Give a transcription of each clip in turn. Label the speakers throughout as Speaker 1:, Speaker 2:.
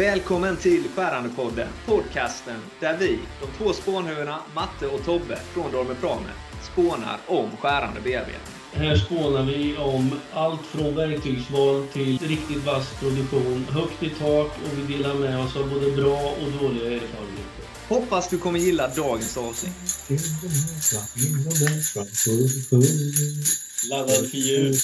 Speaker 1: Välkommen till Skärandepodden, podcasten där vi, de två spånhuvudena Matte och Tobbe från Dormer Prame, spånar om skärande bearbetning.
Speaker 2: Här spånar vi om allt från verktygsval till riktigt vass produktion, högt i tak och vi delar med oss av både bra och dåliga erfarenheter.
Speaker 1: Hoppas du kommer gilla dagens avsnitt.
Speaker 2: Laddad för jul.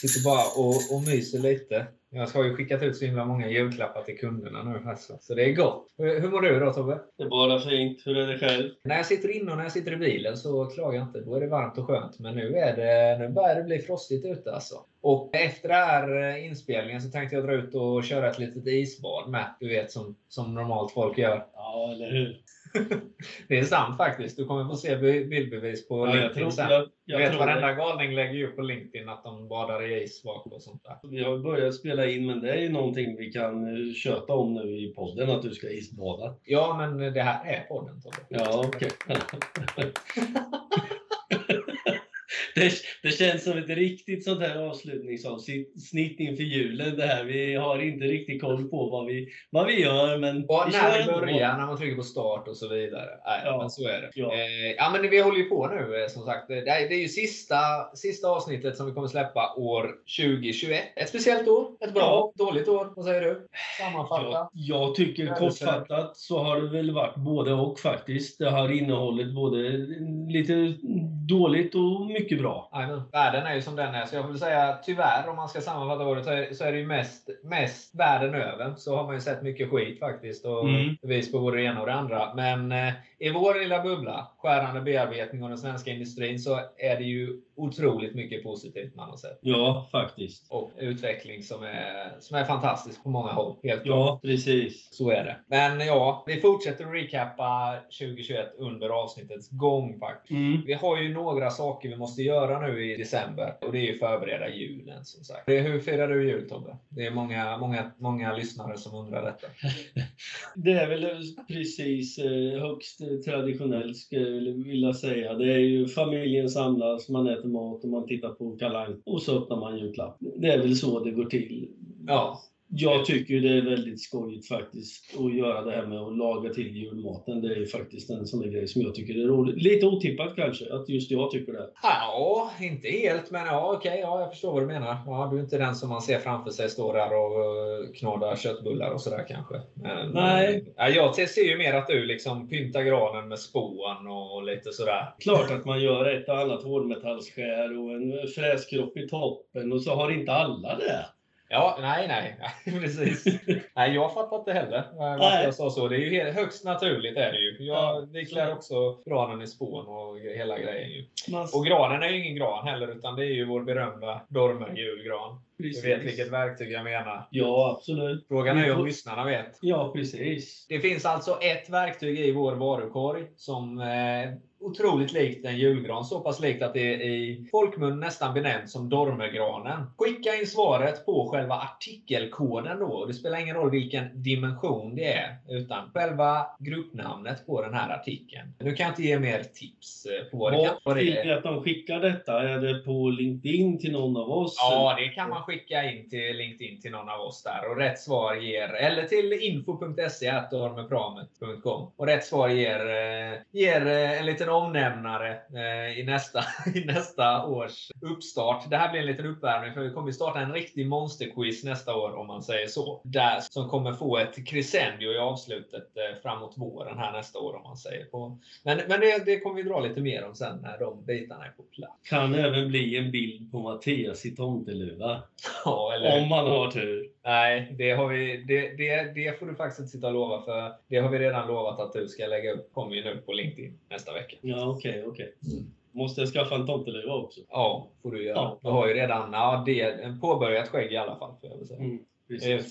Speaker 1: Sitter bara och, och myser lite. Jag har ju skickat ut så himla många julklappar till kunderna nu. Alltså. Så det är gott. Hur, hur mår du då Tobbe?
Speaker 2: Det är bara fint. Hur är det själv?
Speaker 1: När jag sitter inne och när jag sitter i bilen så klagar jag inte. Då är det varmt och skönt. Men nu, är det, nu börjar det bli frostigt ute alltså. Och efter den här inspelningen så tänkte jag dra ut och köra ett litet isbad med. Du vet som, som normalt folk gör.
Speaker 2: Ja, eller hur?
Speaker 1: Det är sant faktiskt. Du kommer få se bildbevis på
Speaker 2: Ja,
Speaker 1: LinkedIn sen.
Speaker 2: jag,
Speaker 1: Jag vet varenda
Speaker 2: det.
Speaker 1: galning lägger ju upp på LinkedIn att de badar i is bak och sånt där.
Speaker 2: Vi har börjat spela in, men det är ju någonting vi kan eh, köta om nu i podden, att du ska isbada.
Speaker 1: Ja, men det här är podden Tobbe.
Speaker 2: Ja, okej. Det, det känns som ett riktigt sånt här avslutningsavsnitt inför julen det här. Vi har inte riktigt koll på vad vi, vad vi gör, men
Speaker 1: Och
Speaker 2: vi
Speaker 1: när börjar, när man trycker på start och så vidare. Nej,
Speaker 2: Ja.
Speaker 1: men så är det.
Speaker 2: Ja.
Speaker 1: Eh, ja, men vi håller ju på nu eh, som sagt. Det är, det är ju sista, sista avsnittet som vi kommer släppa år 2021. Ett speciellt år. Ett bra, dåligt år. Vad säger du? Sammanfatta.
Speaker 2: Ja, jag tycker
Speaker 1: Ja,
Speaker 2: kortfattat så har det väl varit både och faktiskt. Det har innehållit både lite dåligt och mycket bra.
Speaker 1: Jajamän. Världen är ju som den är, så jag vill säga tyvärr om man ska sammanfatta året så är, så är det ju mest, mest världen över. Så har man ju sett mycket skit faktiskt och
Speaker 2: Mm.
Speaker 1: bevis på både det ena och det andra. Men eh, i vår lilla bubbla, skärande bearbetning och den svenska industrin, så är det ju otroligt mycket positivt man har sett.
Speaker 2: Ja, faktiskt.
Speaker 1: Och utveckling som är, som är fantastisk på många håll. Helt klart.
Speaker 2: Ja, precis.
Speaker 1: Så är det. Men ja, vi fortsätter att recappa 2021 under avsnittets gång faktiskt.
Speaker 2: Mm.
Speaker 1: Vi har ju några saker vi måste göra nu i december och det är ju förbereda julen som sagt. Hur firar du jul Tobbe? Det är många, många, många lyssnare som undrar detta.
Speaker 2: Det är väl precis eh, högst traditionellt skulle jag vilja säga. Det är ju familjen samlas, man äter mat och man tittar på Kalle och så öppnar man julklapp. Det är väl så det går till.
Speaker 1: Ja,
Speaker 2: jag tycker det är väldigt skojigt faktiskt att göra det här med att laga till julmaten. Det är ju faktiskt en sån där grej som jag tycker är roligt. Lite otippat kanske, att just jag tycker det.
Speaker 1: ja inte helt men ja okej, ja, jag förstår vad du menar. Ja, du är inte den som man ser framför sig står där och uh, knådar köttbullar och sådär kanske. Men,
Speaker 2: Nej.
Speaker 1: Ja, jag ser ju mer att du liksom pyntar granen med spån och lite sådär.
Speaker 2: Klart att man gör ett och annat hårdmetallskär och en fräskropp i toppen och så har inte alla det.
Speaker 1: Ja, nej, nej. Precis. nej, jag fattar inte heller eh, varför jag sa så. Det är ju högst naturligt är det ju. Jag,
Speaker 2: Ja,
Speaker 1: vi klär också granen i spån och hela grejen ju. Och granen är ju ingen gran heller, utan det är ju vår berömda Dormer julgran. Du
Speaker 2: precis.
Speaker 1: vet vilket verktyg jag menar.
Speaker 2: Ja, absolut.
Speaker 1: Frågan är ju om lyssnarna vet.
Speaker 2: Ja, precis.
Speaker 1: Det finns alltså ett verktyg i vår varukorg som är otroligt likt en julgran. Så pass likt att det är i folkmun nästan benämnt som dormergranen. Skicka in svaret på själva artikelkoden då. Det spelar ingen roll vilken dimension det är, utan själva gruppnamnet på den här artikeln. Nu kan jag inte ge mer tips eh, på vad det kan
Speaker 2: vad vill att de skickar detta? Är det på LinkedIn till någon av oss?
Speaker 1: Ja, det kan man skicka in till LinkedIn till någon av oss där. Och rätt svar ger, eller till info.se.dormepramet.com. Och rätt svar ger, eh, ger eh, en liten omnämnare eh, i nästa, i nästa års uppstart. Det här blir en liten uppvärmning för vi kommer starta en riktig monsterquiz nästa år om man säger så. Där, som kommer få ett crescendio i avslutet eh, framåt våren här nästa år om man säger. På. Men, men det, det kommer vi dra lite mer om sen när de bitarna är på plats.
Speaker 2: Kan även bli en bild på Mattias i tomteluva.
Speaker 1: Ja, eller
Speaker 2: Om man har tur.
Speaker 1: Nej, det, har vi, det, det, det får du faktiskt inte sitta och lova för det har vi redan lovat att du ska lägga upp. kommer ju nu på LinkedIn nästa vecka.
Speaker 2: Ja, okej, okej.
Speaker 1: Mm.
Speaker 2: Måste jag skaffa en tomteluva också?
Speaker 1: Ja, får du göra.
Speaker 2: Ja.
Speaker 1: Du har ju redan ja, det, en påbörjat skägg i alla fall. Får jag väl säga.
Speaker 2: Mm.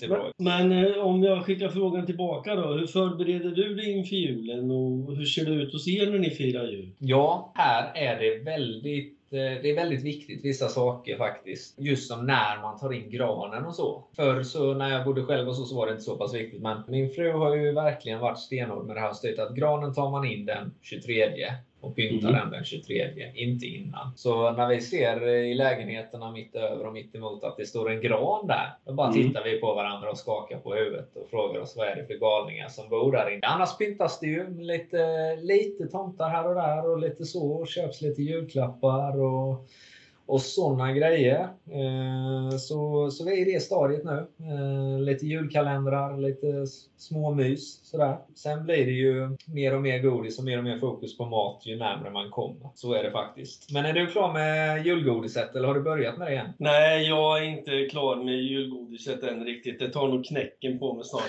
Speaker 2: Men, men eh, om jag skickar frågan tillbaka då. Hur förbereder du dig inför julen och hur ser det ut hos er när ni firar jul?
Speaker 1: Ja, här är det väldigt Eh, det är väldigt viktigt vissa saker faktiskt. Just som när man tar in granen och så. Förr så när jag bodde själv och så, så var det inte så pass viktigt. Men min fru har ju verkligen varit stenhård med det här och styrt att granen tar man in den 23 och pynta
Speaker 2: Mm.
Speaker 1: den den 23, inte innan. Så när vi ser i lägenheterna mitt över och mitt emot att det står en gran där, då bara
Speaker 2: Mm.
Speaker 1: tittar vi på varandra och skakar på huvudet och frågar oss vad är det för galningar som bor där inne. Annars pyntas det ju lite, lite tomtar här och där och lite så och köps lite julklappar och och sådana grejer. Eh, Så, så vi är i det stadiet nu. Eh, Lite julkalendrar, lite s- små mys. Sådär. Sen blir det ju mer och mer godis och mer och mer fokus på mat ju närmare man kommer. Så är det faktiskt. Men är du klar med julgodiset eller har du börjat med det än?
Speaker 2: Nej, jag är inte klar med julgodiset än riktigt. Det tar nog knäcken på mig snart.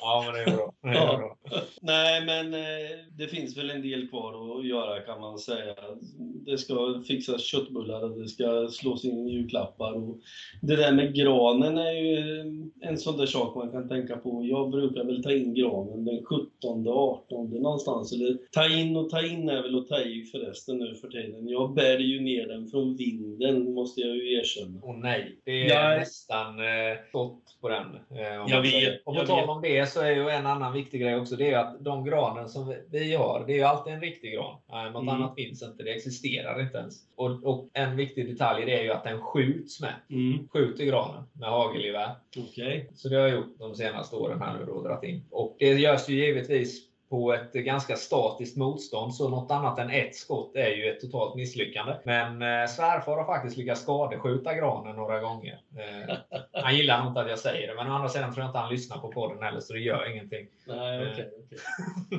Speaker 1: Ja, men det är bra. Det är bra.
Speaker 2: Nej, men eh, det finns väl en del kvar att göra kan man säga. Det ska fixas köttbullar och det ska slås in julklappar. Och det där med granen är ju en sån där sak man kan tänka på. Jag brukar väl ta in granen den 17, 18 någonstans. Eller ta in och ta in är väl att ta i förresten nu för tiden. Jag bär ju ner den från vinden måste jag ju erkänna.
Speaker 1: Åh nej, det är
Speaker 2: Jag
Speaker 1: nästan eh, på den. eh,
Speaker 2: Jag vet,
Speaker 1: Och på tal om det så är ju en annan viktig grej också, det är ju att de granen som vi- har, det är ju alltid en riktig gran. Något
Speaker 2: Mm.
Speaker 1: annat finns inte, det existerar inte ens. Och, och en viktig detalj det är ju att den skjuts med.
Speaker 2: Mm,
Speaker 1: Skjuter granen med hagelgevär.
Speaker 2: Okej.
Speaker 1: Så det har jag gjort de senaste åren här nu då, dragit in. Och det görs ju givetvis på ett ganska statiskt motstånd, så något annat än ett skott är ju ett totalt misslyckande. Men eh, svärfar har faktiskt lyckats skadeskjuta granen några gånger. Eh, han gillar nog inte att jag säger det, men å andra sidan tror jag inte han lyssnar på podden heller, så det gör ingenting.
Speaker 2: Nej, okej. okej.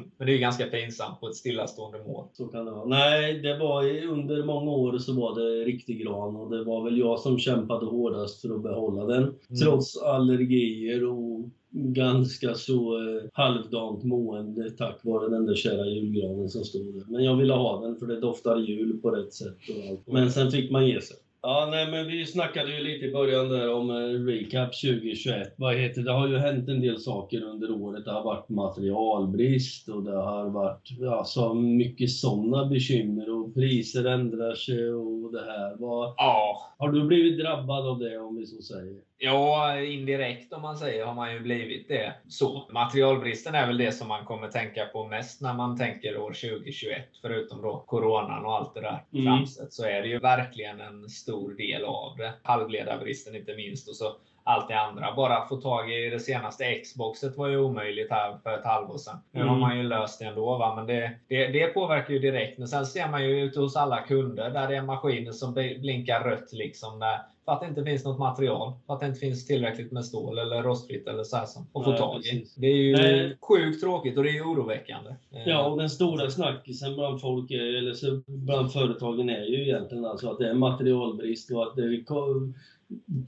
Speaker 1: Men det är ju ganska pinsamt på ett stillastående mål.
Speaker 2: Så kan det vara. Nej, det var under många år så var det riktig gran och det var väl jag som kämpade hårdast för att behålla den. Trots allergier och ganska så eh, halvdant mående tack vare den där kära julgranen som stod där. Men jag ville ha den för det doftar jul på rätt sätt och allt. Men sen fick man ge sig. Ja, nej, men vi snackade ju lite i början där om eh, recap 2021. Vad heter det? Har ju hänt en del saker under året. Det har varit materialbrist och det har varit ja, så mycket sådana bekymmer och priser ändrar sig och det här. Vad,
Speaker 1: Ja,
Speaker 2: har du blivit drabbad av det om vi så säger?
Speaker 1: Ja, indirekt om man säger har man ju blivit det. Så materialbristen är väl det som man kommer tänka på mest när man tänker år 2021. Förutom då coronan och allt det där
Speaker 2: Mm.
Speaker 1: framsett så är det ju verkligen en stor del av det. Halvledarbristen inte minst och så allt det andra. Bara att få tag i det senaste Xboxet var ju omöjligt här för ett halvår sedan. Nu har
Speaker 2: Mm.
Speaker 1: man ju löst det ändå. Va? Men det, det, det påverkar ju direkt. Men sen ser man ju ute hos alla kunder där det är maskiner som bl- blinkar rött liksom. Där, för att det inte finns något material. För att det inte finns tillräckligt med stål eller rostfritt eller så här som att få
Speaker 2: Nej,
Speaker 1: tag i. Det är ju
Speaker 2: Nej.
Speaker 1: sjukt tråkigt och det är ju oroväckande. Eh,
Speaker 2: Ja, och den stora snackisen bland folk, är- eller bland företagen är ju egentligen alltså att det är materialbrist och att det,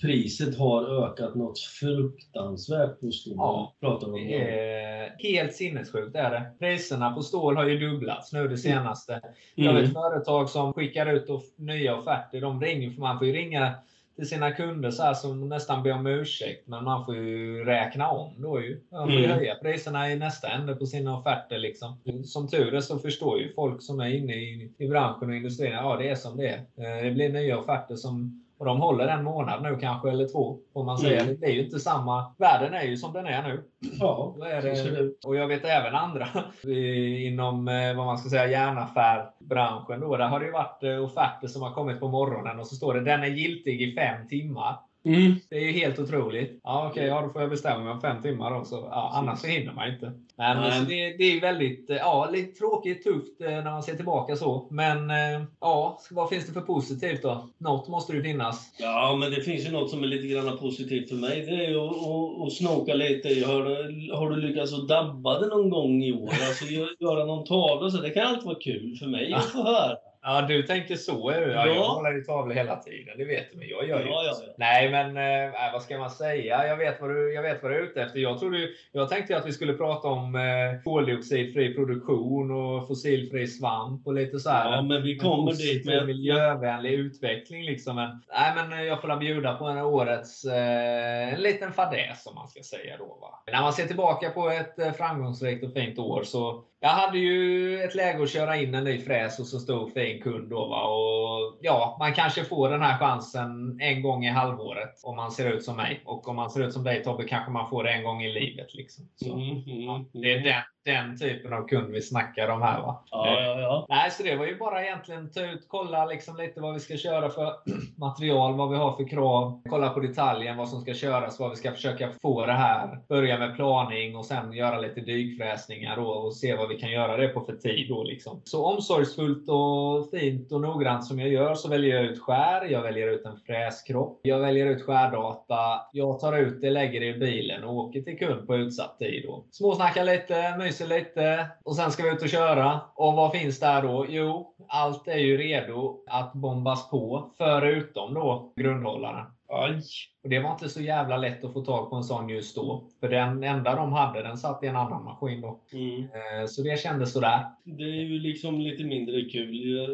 Speaker 2: priset har ökat något fruktansvärt på stål.
Speaker 1: Ja,
Speaker 2: pratar om.
Speaker 1: Det är helt sinnessjukt är det. Priserna på stål har ju dubblats nu det senaste. Jag
Speaker 2: Mm.
Speaker 1: vet företag som skickar ut nya offerter. De ringer, för man får ju ringa till sina kunder så här som nästan ber om ursäkt. Men man får ju räkna om då ju. Man får ju
Speaker 2: Mm.
Speaker 1: höja priserna i nästa ände på sina offerter. Liksom. Som tur är så förstår ju folk som är inne i, i branschen och industrin. Ja, det är som det är. Eh, Det blir nya offerter som och de håller en månad nu kanske, eller två, får man säga.
Speaker 2: Mm.
Speaker 1: Det är ju inte samma. Världen är ju som den är nu.
Speaker 2: Ja,
Speaker 1: är
Speaker 2: det
Speaker 1: och jag vet även andra inom eh, vad man ska säga järnaffärbranschen. Då, där har det ju varit eh, offerter som har kommit på morgonen och så står det den är giltig i fem timmar.
Speaker 2: Mm.
Speaker 1: Det är ju helt otroligt. Ja, okej, ja, då får jag bestämma mig om fem timmar då. Så, ja, annars så hinner man inte. Men
Speaker 2: Nej.
Speaker 1: så det, det är ju väldigt, eh, ja, lite tråkigt, tufft eh, när man ser tillbaka så. Men eh, ja, vad finns det för positivt då? Något måste det finnas.
Speaker 2: Ja, men det finns ju något som är lite grann positivt för mig. Det är ju att, att, att snoka lite. Har, du- har du lyckats att dabba det någon gång i år? Alltså gö- göra någon tavla och så. Det kan alltid vara kul för mig att få höra.
Speaker 1: Ja, du tänker så. är du. Ja,
Speaker 2: Ja.
Speaker 1: Jag målar ju tavlor hela tiden, det vet du. Men jag gör ju
Speaker 2: Ja, ja.
Speaker 1: Nej, men eh, vad ska man säga? Jag vet vad du, jag vet vad du är ute efter. Jag, tror du, jag tänkte att vi skulle prata om eh, koldioxidfri produktion och fossilfri svamp och lite så här.
Speaker 2: Ja, men vi kommer dit
Speaker 1: med miljövänlig utveckling. Liksom. Men, nej, men eh, jag får bjuda på en årets eh, en liten fadäs om man ska säga. Då, va? När man ser tillbaka på ett framgångsrikt och fint år så jag hade ju ett läge att köra in en ny fräs och så stor fin kund. Då, va? Och, ja, man kanske får den här chansen en gång i halvåret om man ser ut som mig. Och om man ser ut som dig Tobbe kanske man får det en gång i livet. Liksom. Så,
Speaker 2: Mm, mm,
Speaker 1: ja,
Speaker 2: mm.
Speaker 1: det, är den, den typen av kund vi snackar om här. Va?
Speaker 2: Ja, ja, ja.
Speaker 1: Nej, så det var ju bara egentligen ta ut, kolla liksom lite vad vi ska köra för material, vad vi har för krav. Kolla på detaljen, vad som ska köras, vad vi ska försöka få det här. Börja med planing och sen göra lite dykfräsningar då, och se vad vi kan göra det på för tid. Då, liksom. Så omsorgsfullt och fint och noggrant som jag gör så väljer jag ut skär, jag väljer ut en fräskropp, jag väljer ut skärdata, jag tar ut det, lägger det i bilen och åker till kund på utsatt tid. Då. Småsnackar lite, myser lite och sen ska vi ut och köra. Och vad finns där då? Jo, allt är ju redo att bombas på, förutom då grundhållaren.
Speaker 2: Aj.
Speaker 1: Och Det var inte så jävla lätt att få tag på en sån just då. För den enda de hade, den satt i en annan maskin då.
Speaker 2: Mm.
Speaker 1: Eh, Så det kändes sådär.
Speaker 2: Det är ju liksom lite mindre kul eh,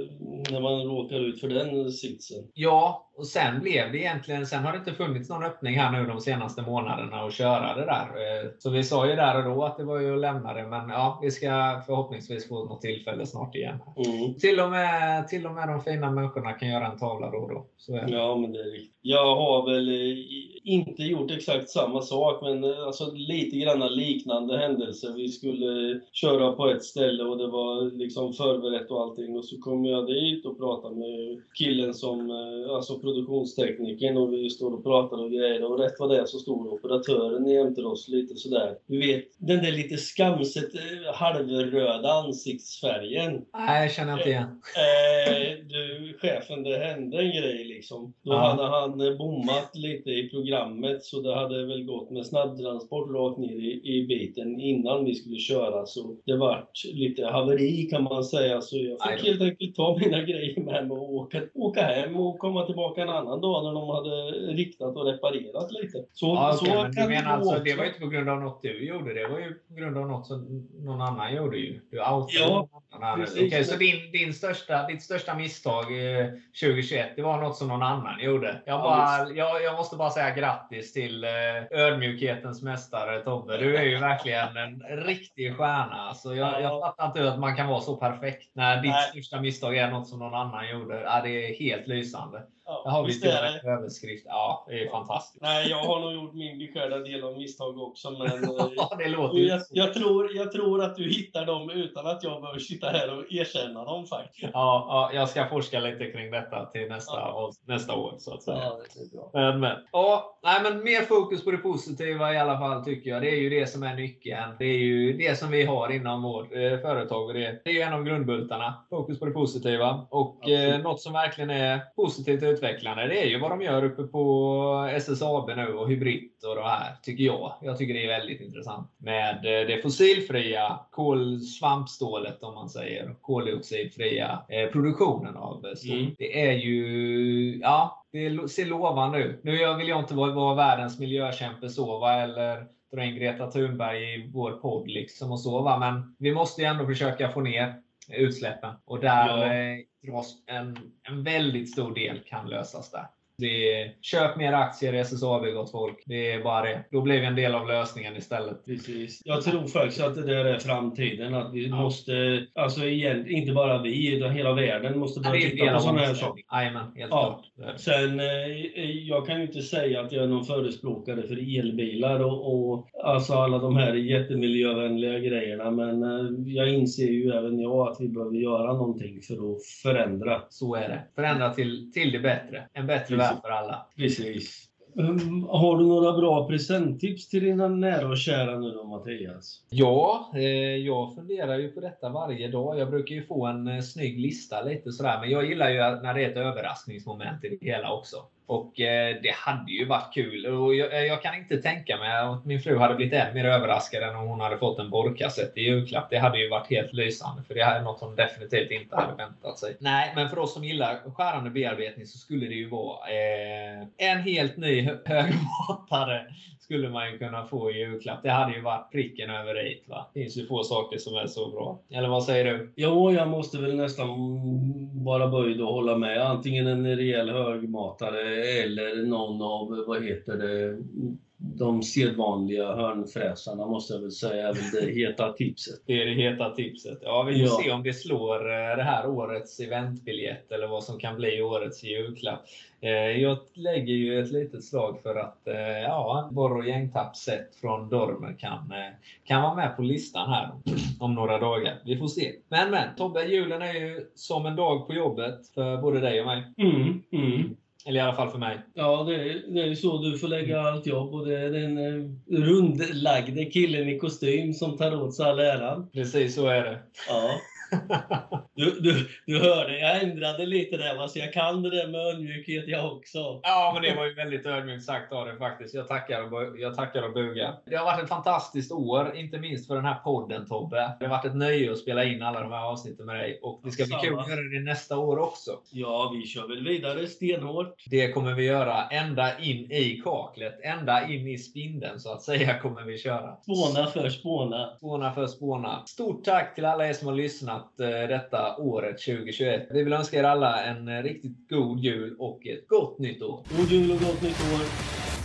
Speaker 2: när man råkar ut för den sitsen.
Speaker 1: Ja, och sen blev det egentligen, sen har det inte funnits någon öppning här nu de senaste månaderna att köra det där. Eh, Så vi sa ju där och då att det var ju att lämna det, men ja, vi ska förhoppningsvis få något tillfälle snart igen.
Speaker 2: Mm.
Speaker 1: Till och med, till och med de fina människorna kan göra en tavla då och då. Så.
Speaker 2: Ja, men det är riktigt. Jag har väl eh, i- inte gjort exakt samma sak, men eh, alltså lite grann liknande händelser. Vi skulle köra på ett ställe och det var liksom förberett och allting. Och så kom jag dit och pratade med killen som, eh, alltså produktionsteknikern och vi står och pratar och grejer. Och rätt vad det är så stod operatören jämte oss lite sådär. Du vet, den där lite skamset eh, halvröda ansiktsfärgen.
Speaker 1: Nej, jag känner inte igen.
Speaker 2: Eh, du, chefen, det hände en grej liksom. Då
Speaker 1: Ja.
Speaker 2: hade han bommat lite i programmet så det hade väl gått med snabbtransport rakt ner i, i biten innan vi skulle köra. Så det vart lite haveri kan man säga. Så jag fick helt enkelt ta mina grejer med mig och åka, åka hem och komma tillbaka en annan dag när de hade riktat och reparerat lite. Så,
Speaker 1: Ja,
Speaker 2: så
Speaker 1: okej, men du menar alltså,
Speaker 2: också.
Speaker 1: det var ju inte på grund av något du gjorde, det var ju på grund av något som någon annan gjorde ju. Du outade
Speaker 2: Ja,
Speaker 1: någon annan. Okej, så din, din största, ditt största misstag eh, 2021, det var något som någon annan gjorde? Jag,
Speaker 2: Ja,
Speaker 1: bara, jag, jag måste bara säga grattis till eh, ödmjukhetens mästare Tobbe. Du är ju verkligen en riktig stjärna. Alltså, jag,
Speaker 2: Ja.
Speaker 1: jag fattar inte hur att man kan vara så perfekt när ditt
Speaker 2: Nej.
Speaker 1: största misstag är något som någon annan gjorde. Ja, det är helt lysande.
Speaker 2: Ja,
Speaker 1: Där har vi
Speaker 2: visst
Speaker 1: till en överskrift. Ja, det är fantastiskt.
Speaker 2: Nej, jag har nog gjort min beskärda del av misstag också, men eh,
Speaker 1: Ja, det låter
Speaker 2: jag, jag, tror, jag tror att du hittar dem utan att jag behöver sitta här och erkänna dem faktiskt.
Speaker 1: Ja, ja, jag ska forska lite kring detta till nästa,
Speaker 2: Ja.
Speaker 1: nästa år. Så att säga.
Speaker 2: bra.
Speaker 1: Men, men. Ja, nej, men mer fokus på det positiva i alla fall tycker jag. Det är ju det som är nyckeln. Det är ju det som vi har inom vårt eh, företag. Och det, det är ju en av grundbultarna. Fokus på det positiva. Och eh, något som verkligen är positivt utvecklande, det är ju vad de gör uppe på SSAB nu och Hybrid och det här, tycker jag. Jag tycker det är väldigt intressant. Med eh, det fossilfria kolsvampstålet, om man säger, koldioxidfria eh, produktionen av eh, stål.
Speaker 2: Mm.
Speaker 1: Det är ju, ja, det ser lovande ut. Nu vill jag inte vara, vara världens miljökämpe så, va, eller dra in Greta Thunberg i vår podd liksom och så, va, men vi måste ju ändå försöka få ner utsläppen. Och där
Speaker 2: Ja
Speaker 1: dras en, en väldigt stor del kan lösas där. Det är, köp mer aktier i SSAB gott folk. Det är bara det. Då blir vi en del av lösningen istället.
Speaker 2: Precis. Jag tror faktiskt att det där är framtiden. Att vi
Speaker 1: Ja.
Speaker 2: måste, alltså igen, inte bara vi, utan hela världen måste
Speaker 1: Ja,
Speaker 2: börja titta på sådana här saker.
Speaker 1: Jajamän, helt
Speaker 2: Ja.
Speaker 1: klart.
Speaker 2: Sen, eh, jag kan ju inte säga att jag är någon förespråkare för elbilar och, och alltså alla de här jättemiljövänliga grejerna. Men eh, jag inser ju även jag att vi behöver göra någonting för att förändra.
Speaker 1: Så är det. Förändra till, till det bättre. En bättre
Speaker 2: Precis.
Speaker 1: För alla.
Speaker 2: Precis. Um, har du några bra presenttips till dina nära och kära nu då, Mattias?
Speaker 1: Ja, eh, jag funderar ju på detta varje dag. Jag brukar ju få en eh, snygg lista lite sådär. Men jag gillar ju när det är ett överraskningsmoment i det hela också. Och eh, det hade ju varit kul. Och jag, eh, jag kan inte tänka mig att min fru hade blivit än mer överraskad än om hon hade fått en borrkassett i julklapp. Det hade ju varit helt lysande. För det här är något hon definitivt inte hade väntat sig. Nej, men för oss som gillar skärande bearbetning så skulle det ju vara eh, en helt ny högmatare skulle man ju kunna få i julklapp. Det hade ju varit pricken över i. Va? Det finns ju få saker som är så bra. Eller vad säger du?
Speaker 2: Jo, jag måste väl nästan vara böjd och hålla med. Antingen en rejäl högmatare eller någon av, vad heter det, de sedvanliga hörnfräsarna måste jag väl säga är väl det heta tipset.
Speaker 1: Det är det heta tipset. Ja, vi får
Speaker 2: Ja.
Speaker 1: se om det slår eh, det här årets eventbiljett eller vad som kan bli årets julklapp. Eh, Jag lägger ju ett litet slag för att eh, ja, Borr och gängtapp sett från Dormer kan, kan vara med på listan här om några dagar. Vi får se. Men men, Tobbe, julen är ju som en dag på jobbet för både dig och mig.
Speaker 2: Mm, mm.
Speaker 1: Eller i alla fall för mig.
Speaker 2: Ja, det är, det är så du får lägga allt jobb och det är den eh, rundlagde killen i kostym som tar åt sig all äran.
Speaker 1: Precis så är det.
Speaker 2: Ja. Du, du, du hörde, jag ändrade lite där, va, så jag kan det där med ödmjukhet jag också.
Speaker 1: Ja, men det var ju väldigt ödmjukt sagt av dig faktiskt. Jag tackar, och, jag tackar och bugar. Det har varit ett fantastiskt år, inte minst för den här podden Tobbe. Det har varit ett nöje att spela in alla de här avsnitten med dig och det ska bli kul att göra det nästa år också.
Speaker 2: Ja, vi kör väl vidare stenhårt.
Speaker 1: Det kommer vi göra ända in i kaklet, ända in i spindeln så att säga kommer vi köra.
Speaker 2: Spåna för spåna.
Speaker 1: Spåna för spåna. Stort tack till alla er som har lyssnat eh, detta året 2021. Vi vill önska er alla en eh, riktigt god jul och ett gott nytt år.
Speaker 2: God jul och gott nytt år.